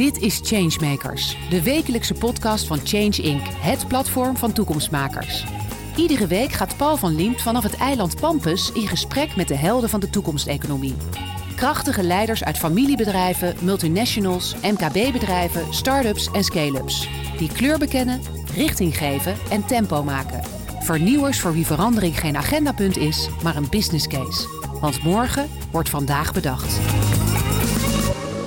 Dit is Changemakers, de wekelijkse podcast van Change Inc., het platform van toekomstmakers. Iedere week gaat Paul van Liemt vanaf het eiland Pampus in gesprek met de helden van de toekomsteconomie. Krachtige leiders uit familiebedrijven, multinationals, MKB-bedrijven, start-ups en scale-ups. Die kleur bekennen, richting geven en tempo maken. Vernieuwers voor wie verandering geen agendapunt is, maar een business case. Want morgen wordt vandaag bedacht.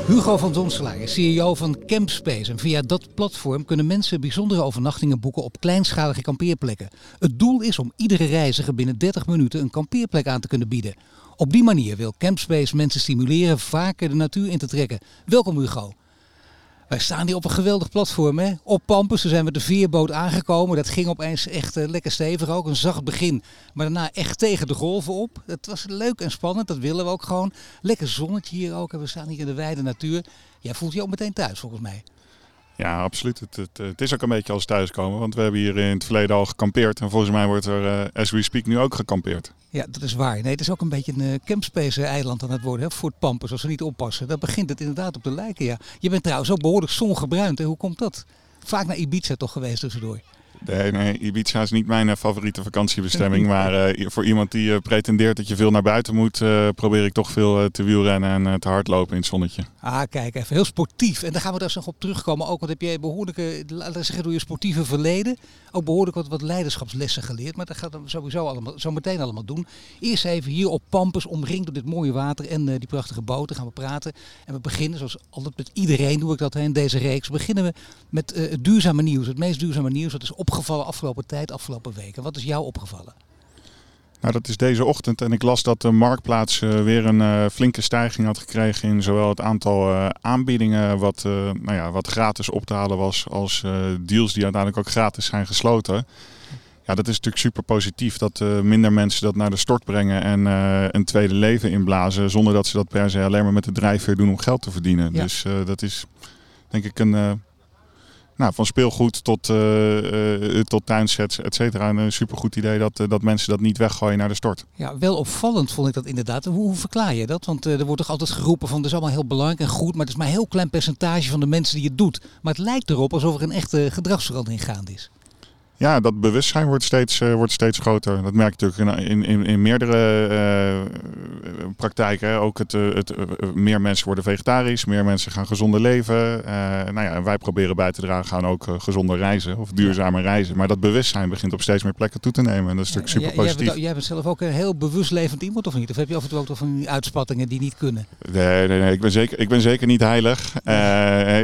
Hugo van Donselaar is CEO van Campspace. En via dat platform kunnen mensen bijzondere overnachtingen boeken op kleinschalige kampeerplekken. Het doel is om iedere reiziger binnen 30 minuten een kampeerplek aan te kunnen bieden. Op die manier wil Campspace mensen stimuleren vaker de natuur in te trekken. Welkom Hugo. Wij staan hier op een geweldig platform. Hè? Op Pampus, we zijn met de veerboot aangekomen. Dat ging opeens echt uh, lekker stevig ook. Een zacht begin. Maar daarna echt tegen de golven op. Het was leuk en spannend. Dat willen we ook gewoon. Lekker zonnetje hier ook. En we staan hier in de wijde natuur. Jij voelt je ook meteen thuis volgens mij. Ja, absoluut. Het, het, is ook een beetje als thuiskomen. Want we hebben hier in het verleden al gekampeerd. En volgens mij wordt er, uh, as we speak, nu ook gekampeerd. Ja, dat is waar. Nee, het is ook een beetje een uh, campspace-eiland aan het worden. Hè, voor het Pampers, als we niet oppassen. Dan begint het inderdaad op te lijken, ja. Je bent trouwens ook behoorlijk zongebruind. Hè? Hoe komt dat? Vaak naar Ibiza toch geweest tussendoor? Nee, nee, Ibiza is niet mijn favoriete vakantiebestemming. maar uh, voor iemand die uh, pretendeert dat je veel naar buiten moet, uh, probeer ik toch veel te wielrennen en te hardlopen in het zonnetje. Ah, kijk even. Heel sportief. En daar gaan we daar nog op terugkomen. Ook, want heb jij behoorlijke, laten we zeggen, door je sportieve verleden, ook behoorlijk wat, wat leiderschapslessen geleerd. Maar dat gaat we sowieso allemaal, zo meteen allemaal doen. Eerst even hier op Pampus, omringd door dit mooie water en die prachtige boten, gaan we praten. En we beginnen, zoals altijd met iedereen doe ik dat in deze reeks, beginnen we met het duurzame nieuws. Het meest duurzame nieuws, dat is op opgevallen afgelopen tijd, afgelopen weken? Wat is jou opgevallen? Nou, dat is deze ochtend en ik las dat de marktplaats uh, weer een uh, flinke stijging had gekregen in zowel het aantal uh, aanbiedingen wat, nou ja, wat gratis op te halen was, als deals die uiteindelijk ook gratis zijn gesloten. Ja, dat is natuurlijk super positief dat minder mensen dat naar de stort brengen en een tweede leven inblazen, zonder dat ze dat per se alleen maar met de drijfveer doen om geld te verdienen. Ja. Dus dat is denk ik een nou, van speelgoed tot, uh, uh, tot tuinsets, et cetera. Een supergoed idee dat, dat mensen dat niet weggooien naar de stort. Ja, wel opvallend vond ik dat inderdaad. Hoe, verklaar je dat? Want er wordt toch altijd geroepen van het is allemaal heel belangrijk en goed, maar het is maar een heel klein percentage van de mensen die het doet. Maar het lijkt erop alsof er een echte gedragsverandering gaande is. Ja, dat bewustzijn wordt steeds, uh, wordt steeds groter. Dat merk je natuurlijk in, in, in meerdere uh, praktijken. Ook het, uh, het, meer mensen worden vegetarisch, meer mensen gaan gezonder leven. nou ja, wij proberen bij te dragen aan ook gezonder reizen of duurzame ja. reizen. Maar dat bewustzijn begint op steeds meer plekken toe te nemen. En dat is natuurlijk super positief. Jij, jij bent zelf ook een heel bewust levend iemand of niet? Of heb je af en toe ook toch van die uitspattingen die niet kunnen? Nee, nee, nee. Ik ben zeker, ik ben zeker niet heilig.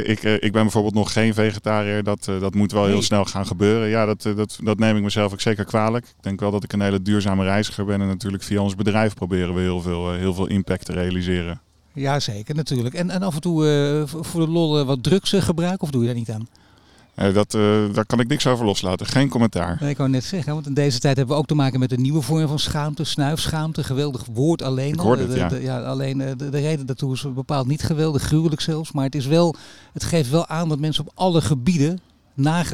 ik, ik ben bijvoorbeeld nog geen vegetariër. Dat, dat moet wel nee. heel snel gaan gebeuren. Ja, dat dat, dat neem ik mezelf ook zeker kwalijk. Ik denk wel dat ik een hele duurzame reiziger ben. En natuurlijk via ons bedrijf proberen we heel veel, heel veel impact te realiseren. Ja, zeker natuurlijk. En, en af en toe uh, voor de lol wat drugs gebruiken of doe je daar niet aan? Uh, dat, daar kan ik niks over loslaten. Geen commentaar. Nee, ik wou net zeggen, want in deze tijd hebben we ook te maken met een nieuwe vorm van schaamte, snuifschaamte. Geweldig woord alleen. Ik hoorde het, ja. De, ja. alleen de, de, reden daartoe is bepaald niet geweldig, gruwelijk zelfs. Maar het, is wel, het geeft wel aan dat mensen op alle gebieden na,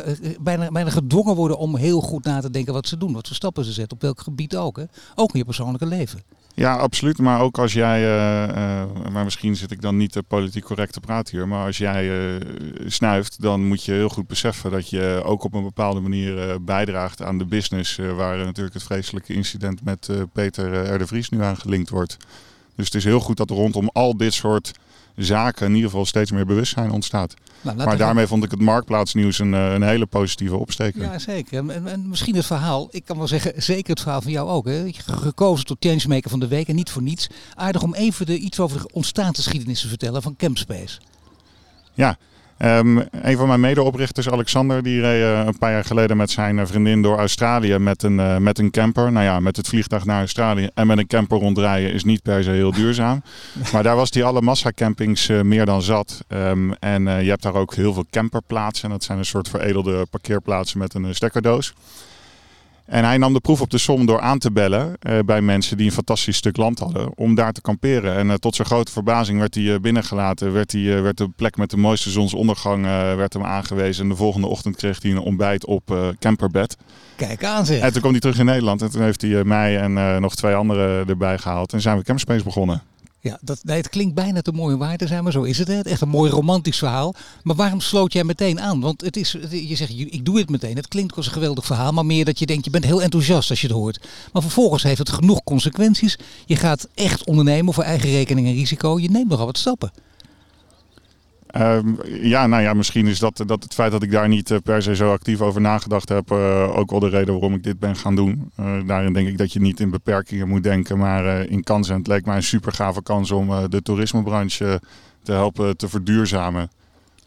bijna, bijna gedwongen worden om heel goed na te denken wat ze doen. Wat voor stappen ze zetten, op welk gebied ook. Hè? Ook in je persoonlijke leven. Ja, absoluut. Maar ook als jij, uh, uh, maar misschien zit ik dan niet uh, politiek correct te praten hier, maar als jij snuift, dan moet je heel goed beseffen dat je ook op een bepaalde manier bijdraagt aan de business, waar natuurlijk het vreselijke incident met Peter R. de Vries nu aan gelinkt wordt. Dus het is heel goed dat rondom al dit soort zaken in ieder geval steeds meer bewustzijn ontstaat. Nou, maar daarmee vond ik het marktplaatsnieuws een, een hele positieve opsteker. Ja, zeker. En, en, misschien het verhaal, ik kan wel zeggen, zeker het verhaal van jou ook. Hè? Gekozen tot changemaker van de week en niet voor niets. Aardig om even de, iets over de ontstaansgeschiedenis te vertellen van Campspace. Ja, Um, een van mijn medeoprichters, Alexander, die reed uh, een paar jaar geleden met zijn vriendin door Australië met een, uh, met een camper. Nou ja, met het vliegtuig naar Australië en met een camper rondrijden is niet per se heel duurzaam. maar daar was hij alle massacampings uh, meer dan zat. Um, en je hebt daar ook heel veel camperplaatsen. Dat zijn een soort veredelde parkeerplaatsen met een stekkerdoos. En hij nam de proef op de som door aan te bellen uh, bij mensen die een fantastisch stuk land hadden om daar te kamperen. En uh, tot zijn grote verbazing werd hij uh, binnengelaten, werd, hij, werd de plek met de mooiste zonsondergang werd hem aangewezen. En de volgende ochtend kreeg hij een ontbijt op camperbed. Kijk aan. En toen kwam hij terug in Nederland en toen heeft hij mij en nog twee anderen erbij gehaald en zijn we Campspace begonnen. Ja, dat, nee, het klinkt bijna te mooi om waar te zijn, maar zo is het. Hè? Echt een mooi romantisch verhaal. Maar waarom sloot jij meteen aan? Want het is, je zegt, ik doe het meteen. Het klinkt als een geweldig verhaal, maar meer dat je denkt, je bent heel enthousiast als je het hoort. Maar vervolgens heeft het genoeg consequenties. Je gaat echt ondernemen voor eigen rekening en risico. Je neemt nogal wat stappen. Ehm, ja, nou ja, misschien is dat, dat het feit dat ik daar niet eh, per se zo actief over nagedacht heb, uh, ook wel de reden waarom ik dit ben gaan doen. Uh, daarin denk ik dat je niet in beperkingen moet denken, maar in kansen. Het leek mij een super gave kans om de toerismebranche te helpen te verduurzamen.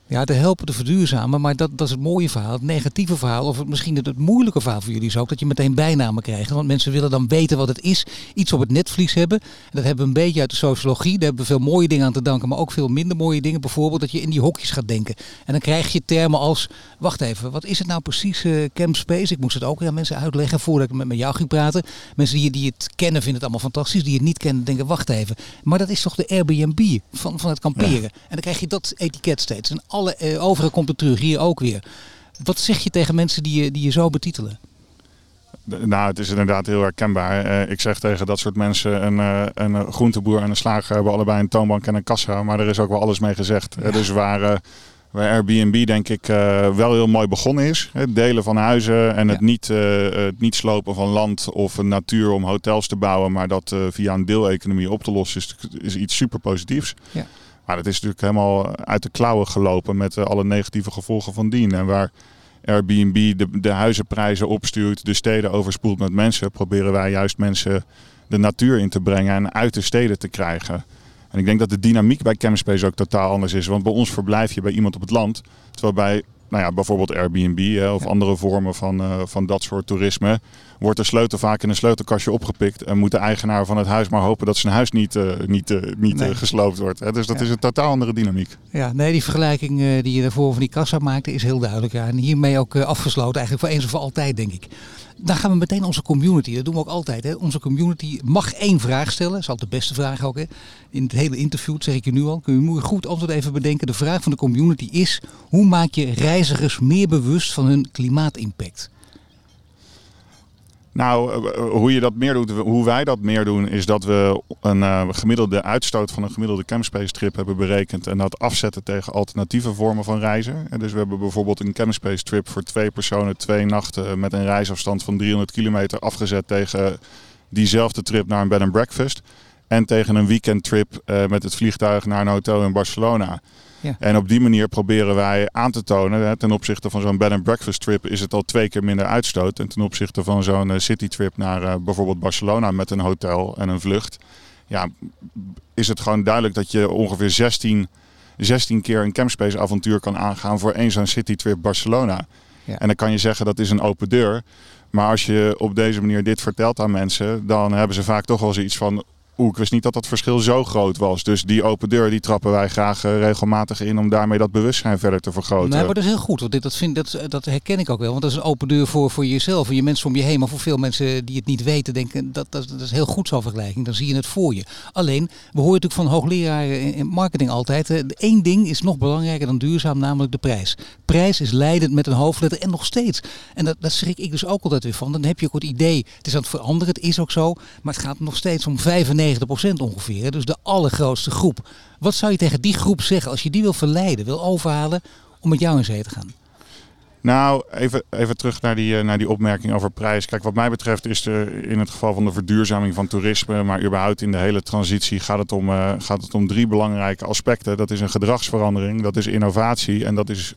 Ja, te helpen te verduurzamen. Maar dat, dat is het mooie verhaal. Het negatieve verhaal, of het, misschien het, het moeilijke verhaal voor jullie is ook dat je meteen bijnamen krijgt. Want mensen willen dan weten wat het is. Iets op het netvlies hebben. En dat hebben we een beetje uit de sociologie. Daar hebben we veel mooie dingen aan te danken, maar ook veel minder mooie dingen. Bijvoorbeeld dat je in die hokjes gaat denken. En dan krijg je termen als, wacht even, wat is het nou precies, uh, Camp Space? Ik moest het ook aan mensen uitleggen voordat ik met, met jou ging praten. Mensen die, die het kennen vinden het allemaal fantastisch. Die het niet kennen denken, wacht even. Maar dat is toch de Airbnb van, van het kamperen. En dan krijg je dat etiket steeds. En alle uh, overige komt het terug, hier ook weer. Wat zeg je tegen mensen die je, die je zo betitelen? Nou, het is inderdaad heel herkenbaar. Uh, ik zeg tegen dat soort mensen, een, uh, een groenteboer en een slager hebben allebei een toonbank en een kassa. Maar er is ook wel alles mee gezegd. Ja. dus waar, waar Airbnb denk ik wel heel mooi begonnen is. Het delen van huizen en ja. het, niet, het niet slopen van land of natuur om hotels te bouwen. Maar dat via een deeleconomie op te lossen is, is iets super positiefs. Ja. Maar dat is natuurlijk helemaal uit de klauwen gelopen met uh, alle negatieve gevolgen van dien. En waar Airbnb de, de huizenprijzen opstuurt, de steden overspoelt met mensen, proberen wij juist mensen de natuur in te brengen en uit de steden te krijgen. En ik denk dat de dynamiek bij Campspace ook totaal anders is. Want bij ons verblijf je bij iemand op het land. Terwijl bij nou ja, bijvoorbeeld Airbnb hè, of andere vormen van, uh, van dat soort toerisme, wordt de sleutel vaak in een sleutelkastje opgepikt. En moet de eigenaar van het huis maar hopen dat zijn huis niet, uh, niet, uh, niet nee. gesloopt wordt. Hè. Dus dat ja. is een totaal andere dynamiek. Ja, nee, die vergelijking die je daarvoor van die kassa maakte is heel duidelijk. Ja. En hiermee ook afgesloten, eigenlijk voor eens en voor altijd, denk ik. Dan gaan we meteen onze community. Dat doen we ook altijd. Hè. Onze community mag één vraag stellen. Dat is altijd de beste vraag ook. Hè. In het hele interview, dat zeg ik je nu al, kun je goed antwoord even bedenken. De vraag van de community is: hoe maak je reizigers meer bewust van hun klimaatimpact? Nou, hoe je dat meer doet, hoe wij dat meer doen, is dat we een uh, gemiddelde uitstoot van een gemiddelde campspace trip hebben berekend en dat afzetten tegen alternatieve vormen van reizen. En dus we hebben bijvoorbeeld een campspace trip voor twee personen, twee nachten met een reisafstand van 300 kilometer afgezet tegen diezelfde trip naar een bed and breakfast. En tegen een weekendtrip uh, met het vliegtuig naar een hotel in Barcelona. Ja. En op die manier proberen wij aan te tonen, hè, ten opzichte van zo'n bed and breakfast trip is het al twee keer minder uitstoot. En ten opzichte van zo'n uh, city trip naar uh, bijvoorbeeld Barcelona met een hotel en een vlucht, ja, is het gewoon duidelijk dat je ongeveer 16, 16 keer een campspace avontuur kan aangaan voor één zo'n city trip Barcelona. Ja. En dan kan je zeggen dat is een open deur. Maar als je op deze manier dit vertelt aan mensen, dan hebben ze vaak toch wel zoiets van Oeh, ik wist niet dat dat verschil zo groot was. Dus die open deur die trappen wij graag uh, regelmatig in om daarmee dat bewustzijn verder te vergroten. Nee, maar dat is heel goed. Want dit, dat, vind, dat, dat herken ik ook wel. Want dat is een open deur voor, voor jezelf en je mensen om je heen. Maar voor veel mensen die het niet weten, denken dat, dat, dat is heel goed zo'n vergelijking. Dan zie je het voor je. Alleen, we horen natuurlijk van hoogleraren in marketing altijd. Uh, één ding is nog belangrijker dan duurzaam, namelijk de prijs. Prijs is leidend met een hoofdletter en nog steeds. En dat, dat schrik ik dus ook altijd weer van. Dan heb je ook het idee, het is aan het veranderen, het is ook zo. Maar het gaat nog steeds om 95 ongeveer. Dus de allergrootste groep. Wat zou je tegen die groep zeggen als je die wil verleiden, wil overhalen om met jou in zee te gaan? Nou, even, even terug naar die, naar die opmerking over prijs. Kijk, wat mij betreft is er in het geval van de verduurzaming van toerisme, maar überhaupt in de hele transitie gaat het om, uh, gaat het om drie belangrijke aspecten. Dat is een gedragsverandering, dat is innovatie en dat is,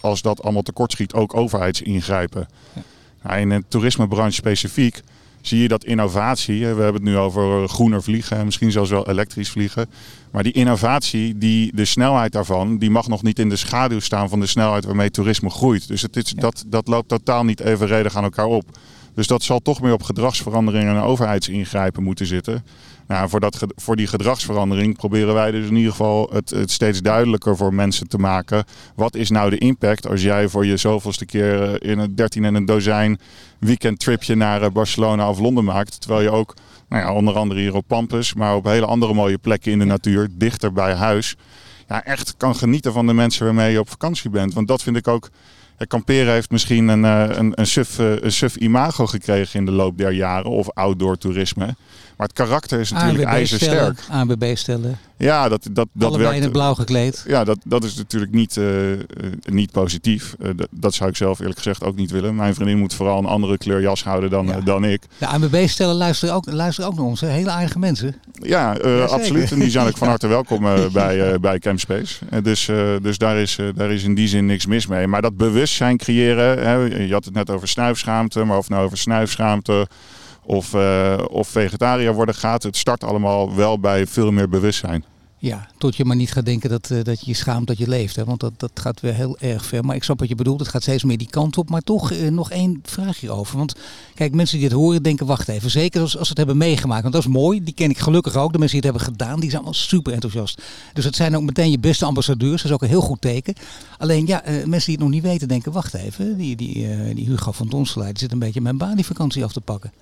als dat allemaal tekortschiet, ook overheidsingrijpen. Ja. Nou, in de toerismebranche specifiek zie je dat innovatie, we hebben het nu over groener vliegen en misschien zelfs wel elektrisch vliegen. Maar die innovatie, die, de snelheid daarvan, die mag nog niet in de schaduw staan van de snelheid waarmee toerisme groeit. Dus het is, dat, dat loopt totaal niet evenredig aan elkaar op. Dus dat zal toch meer op gedragsveranderingen en overheidsingrijpen moeten zitten. Nou, voor, dat, voor die gedragsverandering proberen wij dus in ieder geval het, het, steeds duidelijker voor mensen te maken. Wat is nou de impact als jij voor je zoveelste keer eh, in een 13 en een dozijn weekendtripje naar eh, Barcelona of Londen maakt. Terwijl je ook, nou ja, onder andere hier op Pampus, maar op hele andere mooie plekken in de natuur, dichter bij huis, ja, echt kan genieten van de mensen waarmee je op vakantie bent. Want dat vind ik ook kamperen heeft misschien een, een, een, suf, een suf imago gekregen in de loop der jaren. Of outdoor toerisme. Maar het karakter is natuurlijk ijzersterk. ANWB stellen. Ja, dat, dat, dat Allebei werkt. in het blauw gekleed. Ja, dat, dat is natuurlijk niet, uh, niet positief. Uh, dat, dat, zou ik zelf eerlijk gezegd ook niet willen. Mijn vriendin moet vooral een andere kleur jas houden dan, ja. dan ik. De ANWB stellen luisteren ook, luisteren ook naar ons. Hè? Hele aardige mensen. Ja, ja absoluut. En die zijn ook van harte welkom bij, bij Campspace. dus dus daar, is, daar is in die zin niks mis mee. Maar dat bewustzijn creëren. Hè, je had het net over snuifschaamte. Maar of nou over snuifschaamte of, uh, of vegetariër worden gaat. Het start allemaal wel bij veel meer bewustzijn. Ja, tot je maar niet gaat denken dat, uh, dat je je schaamt dat je leeft. Hè? Want dat, dat gaat weer heel erg ver. Maar ik snap wat je bedoelt. Het gaat steeds meer die kant op. Maar toch uh, nog één vraagje over. Want kijk, mensen die dit horen denken, wacht even. Zeker als, als ze het hebben meegemaakt. Want dat is mooi. Die ken ik gelukkig ook. De mensen die het hebben gedaan, die zijn allemaal super enthousiast. Dus het zijn ook meteen je beste ambassadeurs. Dat is ook een heel goed teken. Alleen ja, uh, mensen die het nog niet weten denken, wacht even. Die, die, die Hugo van Donseleid zit een beetje mijn vakantie af te pakken.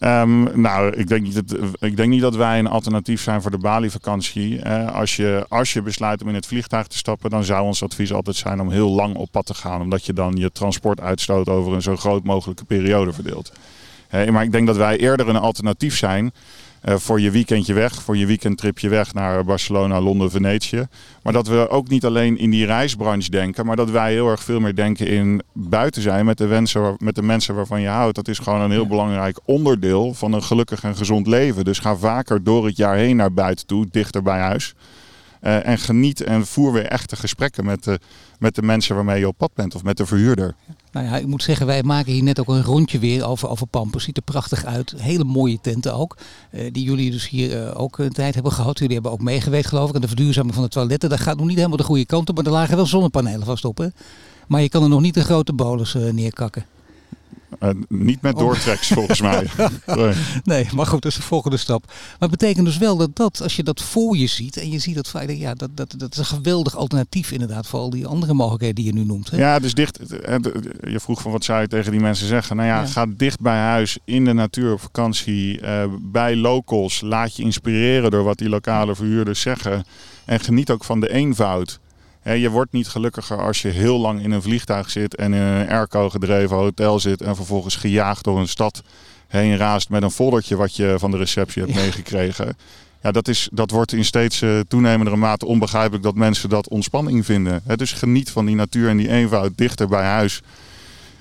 Um, nou, ik denk, niet dat, ik denk niet dat wij een alternatief zijn voor de Bali-vakantie. Als, je, als je besluit om in het vliegtuig te stappen, dan zou ons advies altijd zijn om heel lang op pad te gaan. Omdat je dan je transportuitstoot over een zo groot mogelijke periode verdeelt. Maar ik denk dat wij eerder een alternatief zijn voor je weekendje weg, voor je weekendtripje weg naar Barcelona, Londen, Venetië. Maar dat we ook niet alleen in die reisbranche denken, maar dat wij heel erg veel meer denken in buiten zijn met de, wensen, met de mensen waarvan je houdt. Dat is gewoon een heel belangrijk onderdeel van een gelukkig en gezond leven. Dus ga vaker door het jaar heen naar buiten toe, dichter bij huis. Uh, en geniet en voer weer echte gesprekken met de, met de mensen waarmee je op pad bent of met de verhuurder. Nou ja, ik moet zeggen, wij maken hier net ook een rondje weer over, over Pampus. Ziet er prachtig uit. Hele mooie tenten ook. Uh, die jullie dus hier uh, ook een tijd hebben gehad. Jullie hebben ook meegewerkt geloof ik aan de verduurzaming van de toiletten. Dat gaat nog niet helemaal de goede kant op, maar er lagen wel zonnepanelen vast op. Maar je kan er nog niet een grote bolus neerkakken. Uh, niet met oh. doortreks volgens mij. Nee. nee. maar goed, dat is de volgende stap. Maar het betekent dus wel dat, dat als je dat voor je ziet en je ziet dat ja, dat, dat, dat is een geweldig alternatief inderdaad voor al die andere mogelijkheden die je nu noemt. Hè? Ja, dus dicht. Je vroeg van wat zou je tegen die mensen zeggen? Nou ja, ja. ga dicht bij huis, in de natuur op vakantie, uh, bij locals. Laat je inspireren door wat die lokale verhuurders zeggen. En geniet ook van de eenvoud je wordt niet gelukkiger als je heel lang in een vliegtuig zit en in een airco gedreven hotel zit en vervolgens gejaagd door een stad heen raast met een foldertje wat je van de receptie hebt meegekregen. Ja, dat, is, dat wordt in steeds uh, toenemendere mate onbegrijpelijk dat mensen dat ontspanning vinden. Dus geniet van die natuur en die eenvoud dichter bij huis.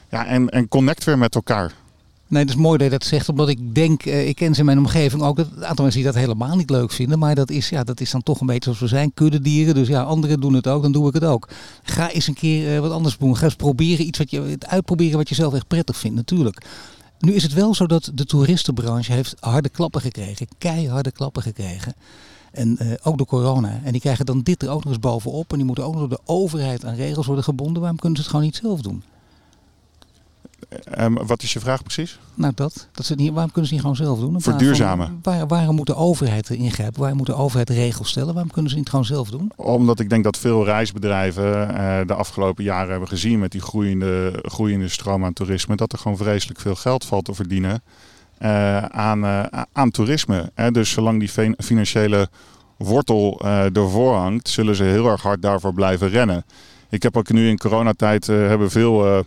Ja, en, en connect weer met elkaar. Nee, dat is mooi dat je dat zegt, omdat ik denk, uh, ik ken ze in mijn omgeving ook, dat een aantal mensen die dat helemaal niet leuk vinden, maar dat is, ja, dat is dan toch een beetje zoals we zijn, kuddedieren, dus ja, anderen doen het ook, dan doe ik het ook. Ga eens een keer uh, wat anders doen, ga eens proberen iets wat je, uitproberen wat je zelf echt prettig vindt, natuurlijk. Nu is het wel zo dat de toeristenbranche heeft harde klappen gekregen, keiharde klappen gekregen. En uh, ook door corona. En die krijgen dan dit er ook nog eens bovenop. En die moeten ook nog door de overheid aan regels worden gebonden. Waarom kunnen ze het gewoon niet zelf doen? Um, wat is je vraag precies? Nou, dat. dat ze niet, waarom kunnen ze niet gewoon zelf doen? Verduurzamen. waar, waarom moet de overheid ingrijpen? Waar moet de overheid regels stellen? Waarom kunnen ze niet gewoon zelf doen? Omdat ik denk dat veel reisbedrijven uh, de afgelopen jaren hebben gezien met die groeiende, groeiende stroom aan toerisme, dat er gewoon vreselijk veel geld valt te verdienen uh, aan, uh, aan toerisme. Hè? Dus zolang die financiële wortel ervoor hangt, zullen ze heel erg hard daarvoor blijven rennen. Ik heb ook nu in coronatijd hebben veel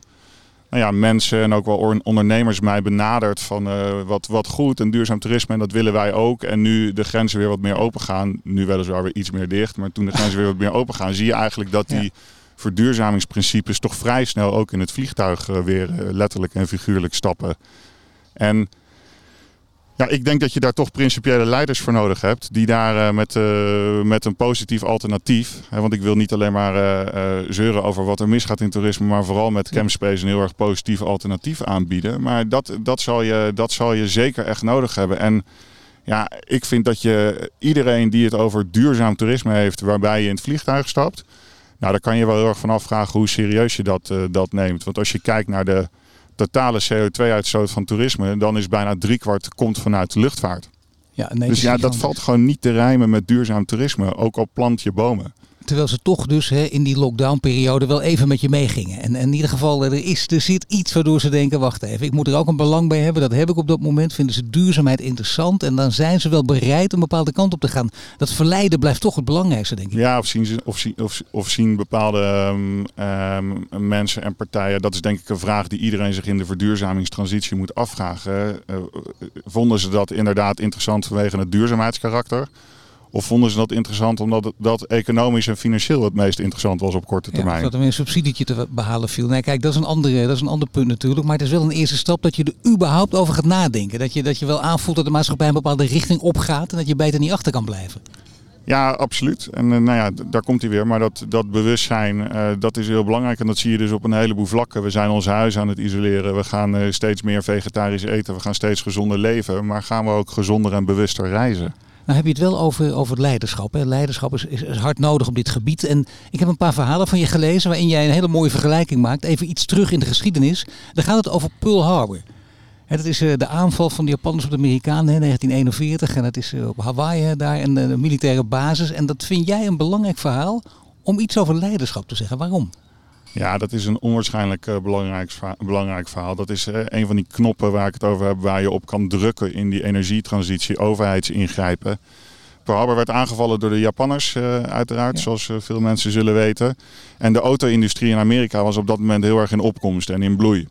nou ja, mensen en ook wel ondernemers mij benaderd van uh, wat, wat goed en duurzaam toerisme en dat willen wij ook. En nu de grenzen weer wat meer open gaan, nu weliswaar weer iets meer dicht, maar toen de grenzen weer wat meer open gaan, zie je eigenlijk dat die verduurzamingsprincipes toch vrij snel ook in het vliegtuig uh, weer uh, letterlijk en figuurlijk stappen. En ja, ik denk dat je daar toch principiële leiders voor nodig hebt. Die daar uh, met, uh, met een positief alternatief. Hè, want ik wil niet alleen maar uh, zeuren over wat er misgaat in toerisme. Maar vooral met Campspace een heel erg positief alternatief aanbieden. Maar dat, dat, zal je, dat zal je zeker echt nodig hebben. En ja, ik vind dat je iedereen die het over duurzaam toerisme heeft. Waarbij je in het vliegtuig stapt. Nou, daar kan je wel heel erg van afvragen hoe serieus je dat, dat neemt. Want als je kijkt naar de totale CO2-uitstoot van toerisme, dan is bijna driekwart komt vanuit de luchtvaart. Ja, nee, dus ja, dat valt gewoon niet te rijmen met duurzaam toerisme, ook al plant je bomen. Terwijl ze toch dus hè, in die lockdownperiode wel even met je meegingen. En, en in ieder geval, er, is, er zit iets waardoor ze denken, wacht even, ik moet er ook een belang bij hebben. Dat heb ik op dat moment. Vinden ze duurzaamheid interessant. En dan zijn ze wel bereid een bepaalde kant op te gaan. Dat verleiden blijft toch het belangrijkste, denk ik. Ja, of zien, ze, of, zien, of, of zien bepaalde um, um, mensen en partijen. Dat is denk ik een vraag die iedereen zich in de verduurzamingstransitie moet afvragen. Uh, vonden ze dat inderdaad interessant vanwege het duurzaamheidskarakter? Of vonden ze dat interessant omdat het, dat economisch en financieel het meest interessant was op korte termijn? Ja, dat er een subsidietje te behalen viel. Nee, kijk, dat is, een andere, dat is een ander punt natuurlijk. Maar het is wel een eerste stap dat je er überhaupt over gaat nadenken. Dat je, dat je wel aanvoelt dat de maatschappij een bepaalde richting opgaat en dat je beter niet achter kan blijven. Ja, absoluut. En uh, nou ja, daar komt hij weer. Maar dat, dat bewustzijn, uh, dat is heel belangrijk. En dat zie je dus op een heleboel vlakken. We zijn ons huis aan het isoleren. We gaan uh, steeds meer vegetarisch eten. We gaan steeds gezonder leven. Maar gaan we ook gezonder en bewuster reizen? Nou heb je het wel over, over leiderschap. Hè. Leiderschap is, is, hard nodig op dit gebied. En ik heb een paar verhalen van je gelezen waarin jij een hele mooie vergelijking maakt. Even iets terug in de geschiedenis. Dan gaat het over Pearl Harbor. En dat is uh, de aanval van de Japanners op de Amerikanen in 1941. En dat is uh, op Hawaii daar een militaire basis. En dat vind jij een belangrijk verhaal om iets over leiderschap te zeggen. Waarom? Ja, dat is een onwaarschijnlijk uh, belangrijk, belangrijk verhaal. Dat is uh, een van die knoppen waar ik het over heb, waar je op kan drukken in die energietransitie, overheidsingrijpen. Pearl Harbor werd aangevallen door de Japanners, uh, uiteraard, ja. zoals veel mensen zullen weten. En de auto-industrie in Amerika was op dat moment heel erg in opkomst en in bloei.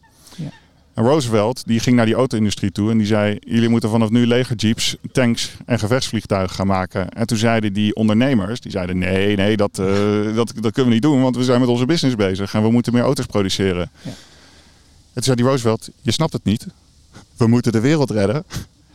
En Roosevelt die ging naar die auto-industrie toe en die zei: Jullie moeten vanaf nu legerjeeps, tanks en gevechtsvliegtuigen gaan maken. En toen zeiden die ondernemers: die zeiden, Nee, nee, dat, uh, dat, dat kunnen we niet doen, want we zijn met onze business bezig en we moeten meer auto's produceren. Ja. En toen zei die Roosevelt: Je snapt het niet. We moeten de wereld redden.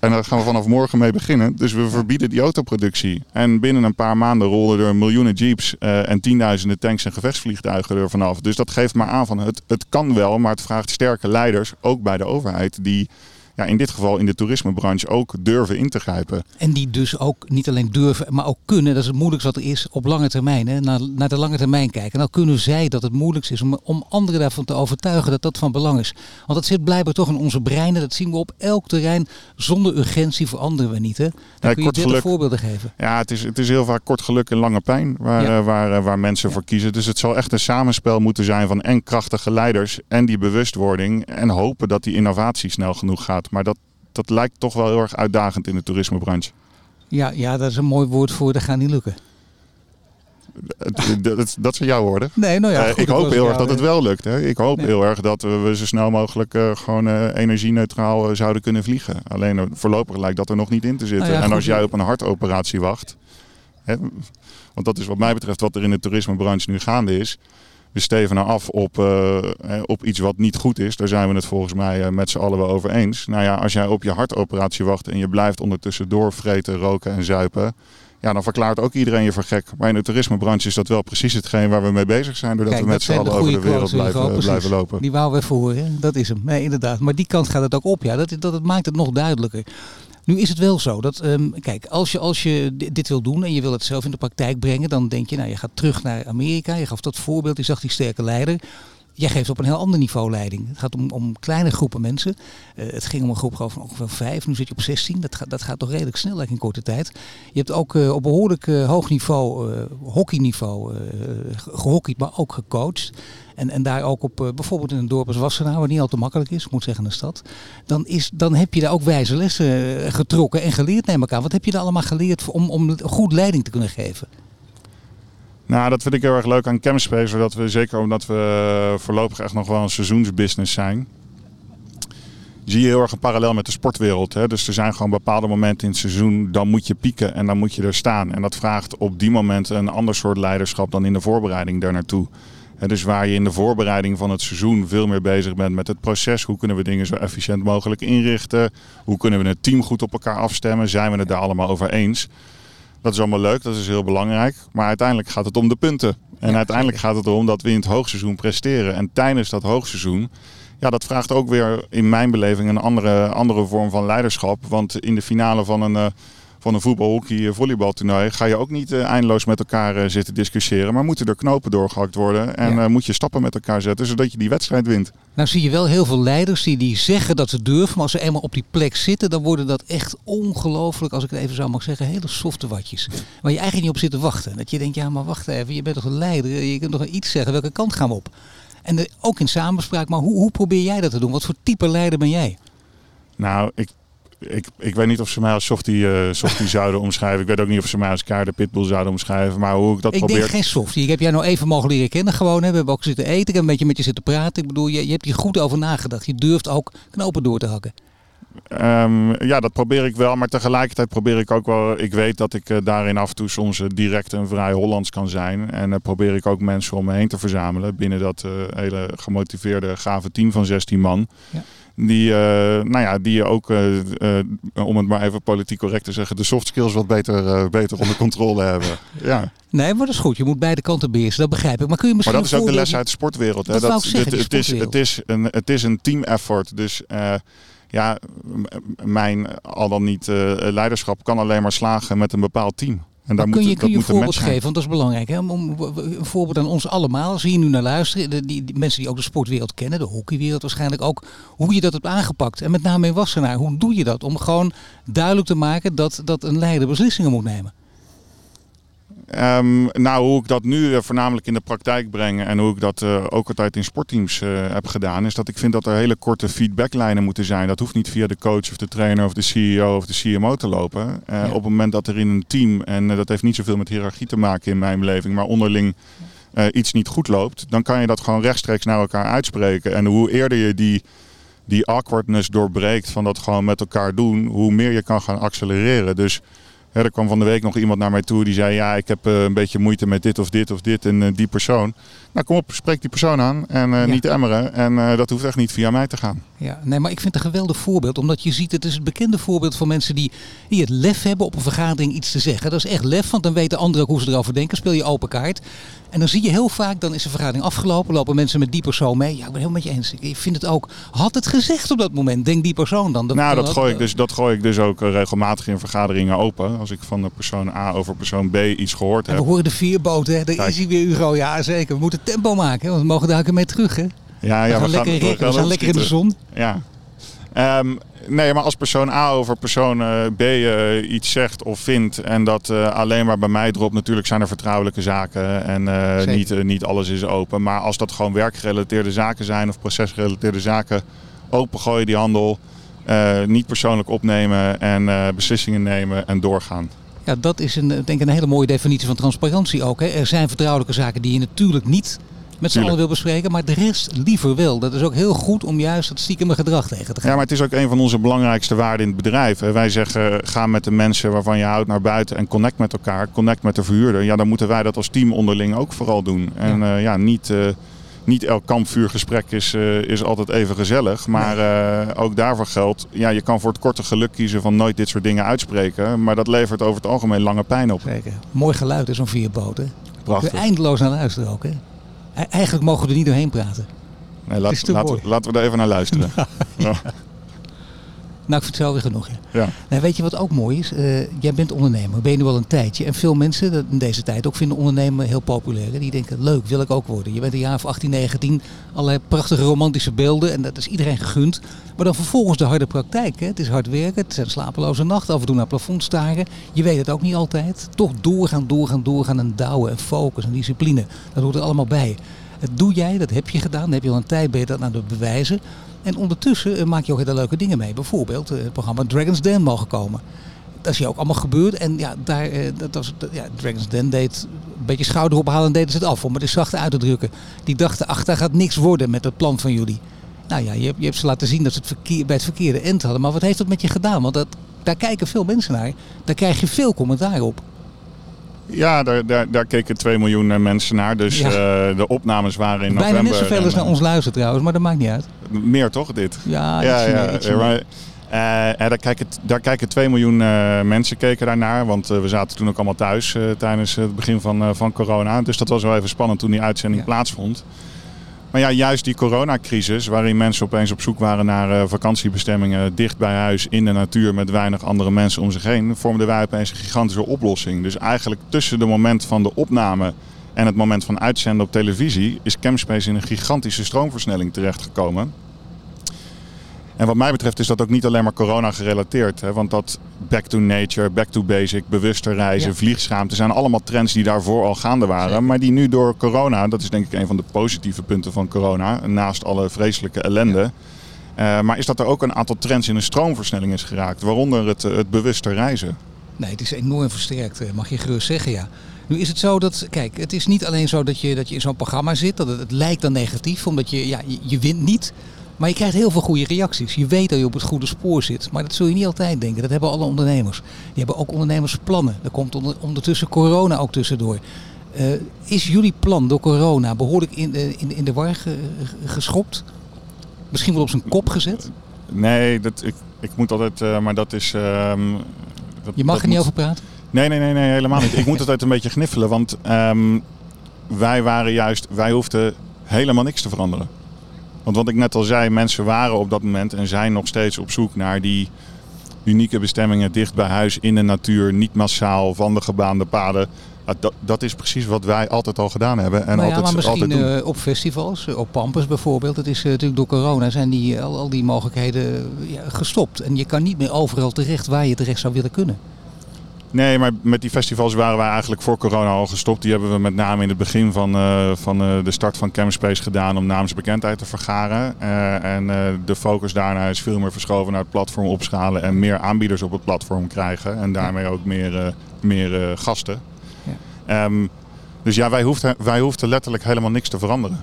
En daar gaan we vanaf morgen mee beginnen. Dus we verbieden die autoproductie. En binnen een paar maanden rollen er miljoenen jeeps uh, en tienduizenden tanks en gevechtsvliegtuigen er vanaf. Dus dat geeft maar aan van het, het kan wel, maar het vraagt sterke leiders, ook bij de overheid, die ja, in dit geval in de toerismebranche ook durven in te grijpen. En die dus ook niet alleen durven, maar ook kunnen, dat is het moeilijkste wat er is op lange termijn, hè, naar, naar de lange termijn kijken. En dan kunnen zij dat het moeilijkst is om, om anderen daarvan te overtuigen dat dat van belang is. Want dat zit blijkbaar toch in onze breinen, dat zien we op elk terrein. Zonder urgentie veranderen we niet. Hè? Dan ja, kun je dit geluk, voorbeelden geven. Ja, het is, het is heel vaak kort geluk en lange pijn waar, ja. uh, waar, uh, waar mensen ja. voor kiezen. Dus het zal echt een samenspel moeten zijn van en krachtige leiders en die bewustwording. En hopen dat die innovatie snel genoeg gaat. Maar dat, dat lijkt toch wel heel erg uitdagend in de toerismebranche. Ja, ja dat is een mooi woord voor, dat gaat niet lukken. Dat, dat, dat zijn jouw woorden. Nee, nou ja, goed, uh, ik hoop heel erg dat het wel lukt. Hè. Ik hoop nee. heel erg dat we zo snel mogelijk uh, gewoon uh, energie-neutraal zouden kunnen vliegen. Alleen voorlopig lijkt dat er nog niet in te zitten. Nou ja, en als jij op een hartoperatie wacht. Hè, want dat is wat mij betreft wat er in de toerismebranche nu gaande is we stevenen af op, uh, op iets wat niet goed is. Daar zijn we het volgens mij uh, met z'n allen wel over eens. Nou ja, als jij op je hartoperatie wacht en je blijft ondertussen doorvreten, roken en zuipen. Ja, dan verklaart ook iedereen je voor gek. Maar in de toerismebranche is dat wel precies hetgeen waar we mee bezig zijn. Doordat Kijk, we met z'n allen over de wereld blijven, blijven lopen. Die wou we even horen. Dat is hem. Nee, inderdaad. Maar die kant gaat het ook op. Ja. Dat, dat, dat maakt het nog duidelijker. Nu is het wel zo dat, um, kijk, als je, als je dit wil doen en je wil het zelf in de praktijk brengen, dan denk je, nou, je gaat terug naar Amerika. Je gaf dat voorbeeld, je zag die sterke leider. Jij geeft op een heel ander niveau leiding. Het gaat om, om kleine groepen mensen. Uh, het ging om een groep van ongeveer vijf. Nu zit je op 16. Dat, gaat, dat gaat toch redelijk snel in korte tijd. Je hebt ook uh, op behoorlijk uh, hoog niveau, hockeyniveau, gehockeyd, maar ook gecoacht. En, en daar ook op bijvoorbeeld in een dorp als Wassenaar, wat niet al te makkelijk is, moet zeggen een stad. Dan, is, dan heb je daar ook wijze lessen getrokken en geleerd ik aan. Wat heb je daar allemaal geleerd om, om goed leiding te kunnen geven? Nou, dat vind ik heel erg leuk aan Campspace. Dat we, zeker omdat we voorlopig echt nog wel een seizoensbusiness zijn. Zie je heel erg een parallel met de sportwereld. Hè? Dus er zijn gewoon bepaalde momenten in het seizoen. Dan moet je pieken en dan moet je er staan. En dat vraagt op die momenten een ander soort leiderschap dan in de voorbereiding daar naartoe. Dus waar je in de voorbereiding van het seizoen veel meer bezig bent met het proces. Hoe kunnen we dingen zo efficiënt mogelijk inrichten? Hoe kunnen we het team goed op elkaar afstemmen? Zijn we het daar allemaal over eens? Dat is allemaal leuk, dat is heel belangrijk. Maar uiteindelijk gaat het om de punten. En ja, uiteindelijk gaat het erom dat we in het hoogseizoen presteren. En tijdens dat hoogseizoen, ja, dat vraagt ook weer in mijn beleving een andere, andere vorm van leiderschap. Want in de finale van een, uh, van een voetbal, hockey, volleybaltoernooi ga je ook niet eindeloos met elkaar zitten discussiëren. Maar moeten er knopen doorgehakt worden en moet je stappen met elkaar zetten zodat je die wedstrijd wint. Nou zie je wel heel veel leiders die, die zeggen dat ze durven, maar als ze eenmaal op die plek zitten, dan worden dat echt ongelooflijk, als ik het even zou mag zeggen, hele softe watjes. Waar je eigenlijk niet op zit te wachten. Dat je denkt, ja maar wacht even, je bent toch een leider, je kunt toch iets zeggen, welke kant gaan we op? En ook in samenspraak, maar hoe, hoe probeer jij dat te doen? Wat voor type leider ben jij? Nou, ik, ik, ik weet niet of ze mij als softie, uh, softie zouden omschrijven. Ik weet ook niet of ze mij als kaarde pitbull zouden omschrijven. Maar hoe ik dat ik probeer... Ik denk geen softie. Ik heb jij nou even mogen leren kennen gewoon. Hè. We hebben ook zitten eten. Ik heb een beetje met je zitten praten. Ik bedoel, je, je hebt hier goed over nagedacht. Je durft ook knopen door te hakken. Um, ja, dat probeer ik wel. Maar tegelijkertijd probeer ik ook wel. Ik weet dat ik uh, daarin af en toe soms uh, direct en vrij Hollands kan zijn. En uh, probeer ik ook mensen om me heen te verzamelen. Binnen dat hele gemotiveerde, gave team van 16 man. Ja. Die, nou ja, die je ook, om het maar even politiek correct te zeggen, de soft skills wat beter, beter onder controle hebben. Ja. Nee, maar dat is goed. Je moet beide kanten beheersen. Dat begrijp ik. Maar kun je misschien. Maar dat is ook de les uit de sportwereld. Hè? Dat, dat, zeggen, het, is, het, is een, het is een team effort. Dus ja, mijn al dan niet leiderschap kan alleen maar slagen met een bepaald team. En daar kun je, moet, kun je een voorbeeld geven? Want dat is belangrijk. Hè? Om, een voorbeeld aan ons allemaal. Als je nu naar luisteren. De, die, die, mensen die ook de sportwereld kennen. De hockeywereld waarschijnlijk ook. Hoe je dat hebt aangepakt. En met name in Wassenaar. Hoe doe je dat? Om gewoon duidelijk te maken dat, dat een leider beslissingen moet nemen. Um, nou, hoe ik dat nu uh, voornamelijk in de praktijk breng en hoe ik dat uh, ook altijd in sportteams uh, heb gedaan, is dat ik vind dat er hele korte feedbacklijnen moeten zijn. Dat hoeft niet via de coach of de trainer of de CEO of de CMO te lopen. Ja. Op het moment dat er in een team, en dat heeft niet zoveel met hiërarchie te maken in mijn beleving, maar onderling iets niet goed loopt, dan kan je dat gewoon rechtstreeks naar elkaar uitspreken. En hoe eerder je die, die awkwardness doorbreekt van dat gewoon met elkaar doen, hoe meer je kan gaan accelereren. Dus er kwam van de week nog iemand naar mij toe die zei: Ja, ik heb uh, een beetje moeite met dit of dit of dit en uh, die persoon. Nou, kom op, spreek die persoon aan en ja. niet emmeren. En dat hoeft echt niet via mij te gaan. Ja, nee, maar ik vind het een geweldig voorbeeld. Omdat je ziet, het is het bekende voorbeeld van mensen die, die het lef hebben op een vergadering iets te zeggen. Dat is echt lef, want dan weten anderen ook hoe ze erover denken. Speel je open kaart. En dan zie je heel vaak, dan is de vergadering afgelopen, lopen mensen met die persoon mee. Ja, ik ben helemaal met je eens. Ik vind het ook, had het gezegd op dat moment, denk die persoon dan. Dat, nou, dat, gooi ik dus, dat gooi ik dus ook regelmatig in vergaderingen open. Als ik van de persoon A over persoon B iets gehoord heb. En we horen de vierboten, hè? daar is hij weer Hugo. Ja, zeker. We moeten tempo maken, hè? want we mogen daar ook mee terug. Hè? Ja, ja, we, gaan lekker, we, gaan, we gaan lekker in de zon. Ja. Um, nee, maar als persoon A over persoon uh, B uh, iets zegt of vindt en dat uh, alleen maar bij mij dropt, natuurlijk zijn er vertrouwelijke zaken en niet, niet alles is open. Maar als dat gewoon werkgerelateerde zaken zijn of procesgerelateerde zaken, opengooien die handel, niet persoonlijk opnemen en beslissingen nemen en doorgaan. Ja, dat is een, denk ik een hele mooie definitie van transparantie ook. Hè. Er zijn vertrouwelijke zaken die je natuurlijk niet met z'n allen wil bespreken, maar de rest liever wel. Dat is ook heel goed om juist het stiekeme gedrag tegen te gaan. Ja, maar het is ook een van onze belangrijkste waarden in het bedrijf. Wij zeggen, ga met de mensen waarvan je houdt naar buiten en connect met elkaar. Connect met de verhuurder. Ja, dan moeten wij dat als team onderling ook vooral doen. En ja, uh, ja niet... Uh, niet elk kampvuurgesprek is, uh, is altijd even gezellig. Maar uh, ook daarvoor geldt, ja, je kan voor het korte geluk kiezen van nooit dit soort dingen uitspreken. Maar dat levert over het algemeen lange pijn op. Zeker. Mooi geluid is zo'n vierboten. Prachtig. Kun je eindeloos naar luisteren ook, hè? Eigenlijk mogen we er niet doorheen praten. Nee, laat, laat, laten we er even naar luisteren. ja. Nou, ik vind het wel weer genoeg. Ja. ja. Nou, weet je wat ook mooi is? Uh, jij bent ondernemer, ben je nu al een tijdje. En veel mensen dat in deze tijd ook vinden ondernemen heel populair. Die denken, leuk, wil ik ook worden. Je bent een jaar of 18, 19, allerlei prachtige romantische beelden. En dat is iedereen gegund. Maar dan vervolgens de harde praktijk. Hè? Het is hard werken, het zijn slapeloze nachten, af en toe naar plafond staren. Je weet het ook niet altijd. Toch doorgaan, doorgaan, doorgaan en douwen en focus en discipline. Dat hoort er allemaal bij. Dat doe jij, dat heb je gedaan. Dan heb je al een tijd bij dat naar de bewijzen. En ondertussen maak je ook hele leuke dingen mee. Bijvoorbeeld het programma Dragon's Den mogen komen. Dat is hier ook allemaal gebeurd. En ja, daar, dat was, ja, Dragon's Den deed een beetje schouder ophalen en deden ze het af. Om het eens zacht uit te drukken. Die dachten, ach, daar gaat niks worden met het plan van jullie. Nou ja, je hebt, je hebt ze laten zien dat ze het verkeer, bij het verkeerde end hadden. Maar wat heeft dat met je gedaan? Want dat, daar kijken veel mensen naar. Daar krijg je veel commentaar op. Ja, daar, daar, daar keken 2 miljoen mensen naar. Dus ja. uh, de opnames waren in Bijna november. Bijna net zoveel als naar ons luisteren trouwens, maar dat maakt niet uit. Meer toch, dit? Ja, ja, ja, ja maar, uh, daar, kijken, daar kijken 2 miljoen uh, mensen keken daarnaar. Want we zaten toen ook allemaal thuis tijdens het begin van, van corona. Dus dat was wel even spannend toen die uitzending plaatsvond. Maar ja, juist die coronacrisis, waarin mensen opeens op zoek waren naar uh, vakantiebestemmingen dicht bij huis, in de natuur, met weinig andere mensen om zich heen, vormden wij opeens een gigantische oplossing. Dus eigenlijk tussen het moment van de opname en het moment van uitzenden op televisie is Campspace in een gigantische stroomversnelling terechtgekomen. En wat mij betreft is dat ook niet alleen maar corona gerelateerd. Hè? Want dat back to nature, back to basic, bewuster reizen, ja. vliegschaamte zijn allemaal trends die daarvoor al gaande waren. Maar die nu door corona, dat is denk ik een van de positieve punten van corona, naast alle vreselijke ellende. Ja. Uh, maar is dat er ook een aantal trends in een stroomversnelling is geraakt, waaronder het, het bewuster reizen? Nee, het is enorm versterkt, eh, mag je gerust zeggen, ja. Nu is het zo dat, kijk, het is niet alleen zo dat je, dat je in zo'n programma zit, dat het, het lijkt dan negatief, omdat je, ja, je, je wint niet. Maar je krijgt heel veel goede reacties. Je weet dat je op het goede spoor zit. Maar dat zul je niet altijd denken. Dat hebben alle ondernemers. Die hebben ook ondernemersplannen. Er komt ondertussen corona ook tussendoor. Uh, is jullie plan door corona behoorlijk in, in, in de war ge, geschopt? Misschien wel op zijn kop gezet? Nee, dat, ik, ik moet altijd, uh, maar dat is... Dat, je mag er niet moet... over praten? Nee, nee, nee, nee helemaal niet. ik moet altijd een beetje gniffelen, want um, wij waren juist, wij hoefden helemaal niks te veranderen. Want wat ik net al zei, mensen waren op dat moment en zijn nog steeds op zoek naar die unieke bestemmingen dicht bij huis, in de natuur, niet massaal, van de gebaande paden. Dat, dat is precies wat wij altijd al gedaan hebben. En nou ja, altijd, maar misschien altijd uh, op festivals, op Pampus bijvoorbeeld. Het is uh, natuurlijk door corona zijn die, al, al die mogelijkheden ja, gestopt. En je kan niet meer overal terecht waar je terecht zou willen kunnen. Nee, maar met die festivals waren wij eigenlijk voor corona al gestopt. Die hebben we met name in het begin van, uh, van uh, de start van Campspace gedaan om naamsbekendheid te vergaren. Uh, en de focus daarna is veel meer verschoven naar het platform opschalen en meer aanbieders op het platform krijgen. En daarmee ook meer, meer gasten. Ja. Um, dus ja, wij hoefden, wij hoefden letterlijk helemaal niks te veranderen.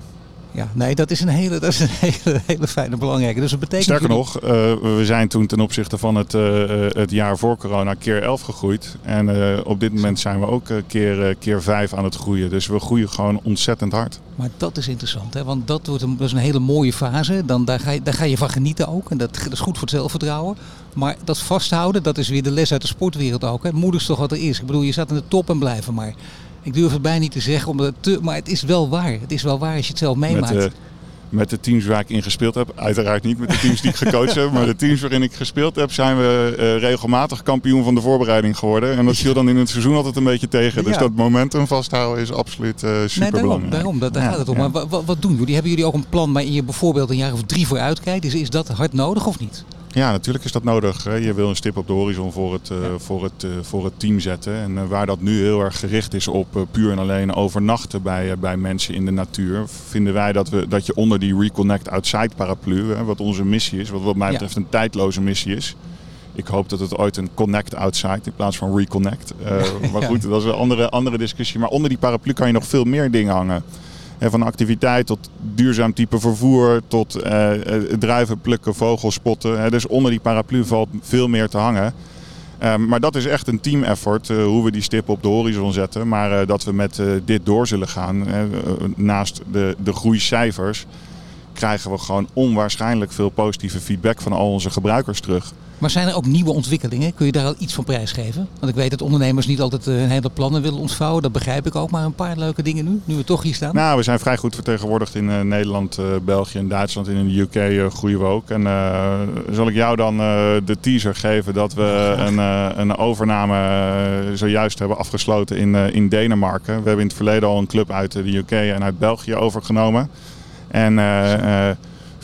Ja, nee, dat is een hele, dat is een hele, hele fijne belangrijke. Dus dat betekent Sterker nog, uh, we zijn toen ten opzichte van het, uh, het jaar voor corona keer 11 gegroeid. En uh, op dit moment zijn we ook keer, keer 5 aan het groeien. Dus we groeien gewoon ontzettend hard. Maar dat is interessant, hè? want dat, wordt een, dat is een hele mooie fase. Dan, daar, ga je, daar ga je van genieten ook. En dat, dat is goed voor het zelfvertrouwen. Maar dat vasthouden, dat is weer de les uit de sportwereld ook. Hè? Moeders toch wat er is. Ik bedoel, je staat in de top en blijven maar. Ik durf het bijna niet te zeggen, omdat het te, maar het is wel waar. Het is wel waar als je het zelf meemaakt. Met, uh, met de teams waar ik in gespeeld heb, uiteraard niet met de teams die ik gecoacht heb, maar de teams waarin ik gespeeld heb, zijn we uh, regelmatig kampioen van de voorbereiding geworden. En dat viel dan in het seizoen altijd een beetje tegen. Ja. Dus dat momentum vasthouden is absoluut uh, super nee, daarom, belangrijk. Daarom, dat, daar ja, gaat het om. Ja. Maar wat, wat doen jullie? Hebben jullie ook een plan waarin je bijvoorbeeld een jaar of drie voor uitkijkt? Is, is dat hard nodig of niet? Ja, natuurlijk is dat nodig. Je wil een stip op de horizon voor het, ja. voor het, uh, voor het team zetten. En uh, waar dat nu heel erg gericht is op puur en alleen overnachten bij, bij mensen in de natuur, vinden wij dat, we, dat je onder die Reconnect Outside paraplu, wat onze missie is, wat wat mij betreft een tijdloze missie is. Ik hoop dat het ooit een Connect Outside in plaats van Reconnect. maar goed, dat is een andere, andere discussie. Maar onder die paraplu kan je nog veel meer dingen hangen. Van activiteit tot duurzaam type vervoer, tot uh, druiven plukken, vogels spotten. Dus onder die paraplu valt veel meer te hangen. Um, maar dat is echt een team effort, uh, hoe we die stip op de horizon zetten. Maar dat we met dit door zullen gaan, naast de, de groeicijfers, krijgen we gewoon onwaarschijnlijk veel positieve feedback van al onze gebruikers terug. Maar zijn er ook nieuwe ontwikkelingen? Kun je daar al iets van prijsgeven? Want ik weet dat ondernemers niet altijd hun hele plannen willen ontvouwen. Dat begrijp ik ook. Maar een paar leuke dingen nu, nu we toch hier staan. Nou, we zijn vrij goed vertegenwoordigd in uh, Nederland, uh, België en Duitsland. En in de UK uh, groeien we ook. En zal ik jou dan de teaser geven dat we een, een overname zojuist hebben afgesloten in, in Denemarken. We hebben in het verleden al een club uit de UK en uit België overgenomen. En eh, eh,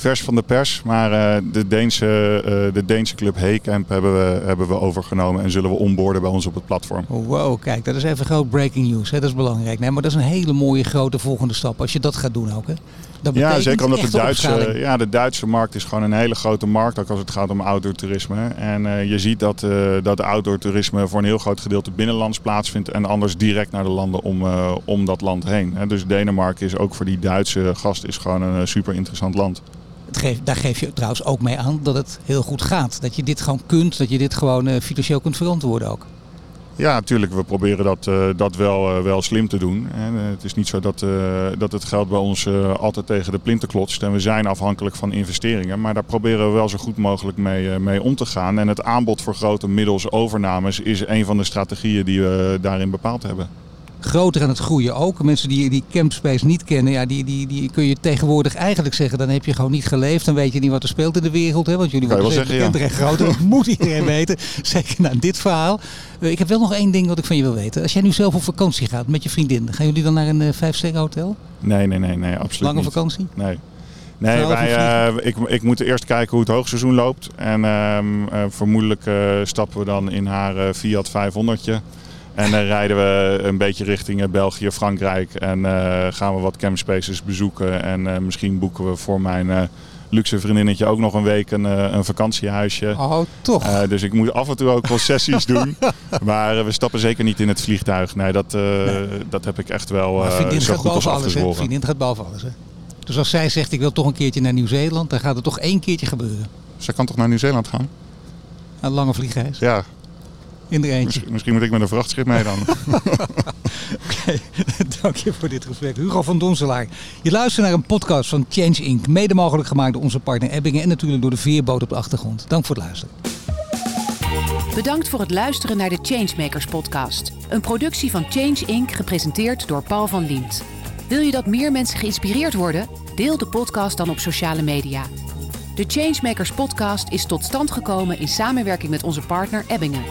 vers van de pers. Maar uh, de, Deense, uh, de Deense club Heekamp hebben we, hebben we overgenomen en zullen we onboorden bij ons op het platform. Oh, wow, kijk, dat is even groot breaking news. Hè? Dat is belangrijk. Nee, maar dat is een hele mooie grote volgende stap als je dat gaat doen ook. Hè? Dat ja, zeker omdat de Duitse, ja, de Duitse markt is gewoon een hele grote markt, ook als het gaat om outdoor toerisme. En uh, je ziet dat, uh, dat outdoor toerisme voor een heel groot gedeelte binnenlands plaatsvindt en anders direct naar de landen om, uh, om dat land heen. Dus Denemarken is ook voor die Duitse gast is gewoon een super interessant land. Daar geef je trouwens ook mee aan dat het heel goed gaat. Dat je dit gewoon kunt, dat je dit gewoon uh, financieel kunt verantwoorden ook. Ja, natuurlijk. We proberen dat, uh, dat wel, uh, wel slim te doen. En, het is niet zo dat, dat het geld bij ons altijd tegen de plinten klotst. En we zijn afhankelijk van investeringen. Maar daar proberen we wel zo goed mogelijk mee, mee om te gaan. En het aanbod voor grote middels overnames is een van de strategieën die we daarin bepaald hebben. Groter aan het groeien ook. Mensen die, die Campspace niet kennen, ja, die, die, die kun je tegenwoordig eigenlijk zeggen, dan heb je gewoon niet geleefd. Dan weet je niet wat er speelt in de wereld. Hè? Want jullie worden steeds bekender en groter. Dat moet iedereen weten. Zeker na dit verhaal. Eh, ik heb wel nog één ding wat ik van je wil weten. Als jij nu zelf op vakantie gaat met je vriendin, gaan jullie dan naar een uh, vijfsterren hotel? Nee, nee, nee, nee, absoluut Lange niet. vakantie? Nee. Nee, wij, eh, ik, ik moet eerst kijken hoe het hoogseizoen loopt. En ehm, eh, vermoedelijk eh, stappen we dan in haar eh, Fiat 500'tje. En dan rijden we een beetje richting eh, België, Frankrijk. En eh, gaan we wat campspaces bezoeken. En eh, misschien boeken we voor mijn eh, luxe vriendinnetje ook nog een week een, een vakantiehuisje. Oh, toch? Eh, dus ik moet af en toe ook concessies doen. Maar we stappen zeker niet in het vliegtuig. Nee, dat, eh, dat heb ik echt wel maar eh, vriendin zo gaat goed als boven alles. Vriendin gaat boven alles, hè? Dus als zij zegt, ik wil toch een keertje naar Nieuw-Zeeland, dan gaat het toch één keertje gebeuren. Zij kan toch naar Nieuw-Zeeland gaan? Een lange vliegreis. Ja, In er eentje. misschien, misschien moet ik met een vrachtschip mee dan. Oké, dank je voor dit gesprek. Hugo van Donselaar. Je luistert naar een podcast van Change Inc. Mede mogelijk gemaakt door onze partner Ebbingen en natuurlijk door de veerboot op de achtergrond. Dank voor het luisteren. Bedankt voor het luisteren naar de Changemakers podcast. Een productie van Change Inc. gepresenteerd door Paul van Liemt. Wil je dat meer mensen geïnspireerd worden? Deel de podcast dan op sociale media. De Changemakers podcast is tot stand gekomen in samenwerking met onze partner Ebbingen.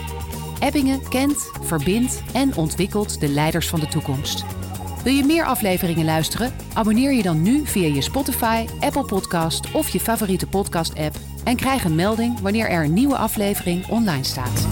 Ebbingen kent, verbindt en ontwikkelt de leiders van de toekomst. Wil je meer afleveringen luisteren? Abonneer je dan nu via je Spotify, Apple Podcast of je favoriete podcast-app en krijg een melding wanneer er een nieuwe aflevering online staat.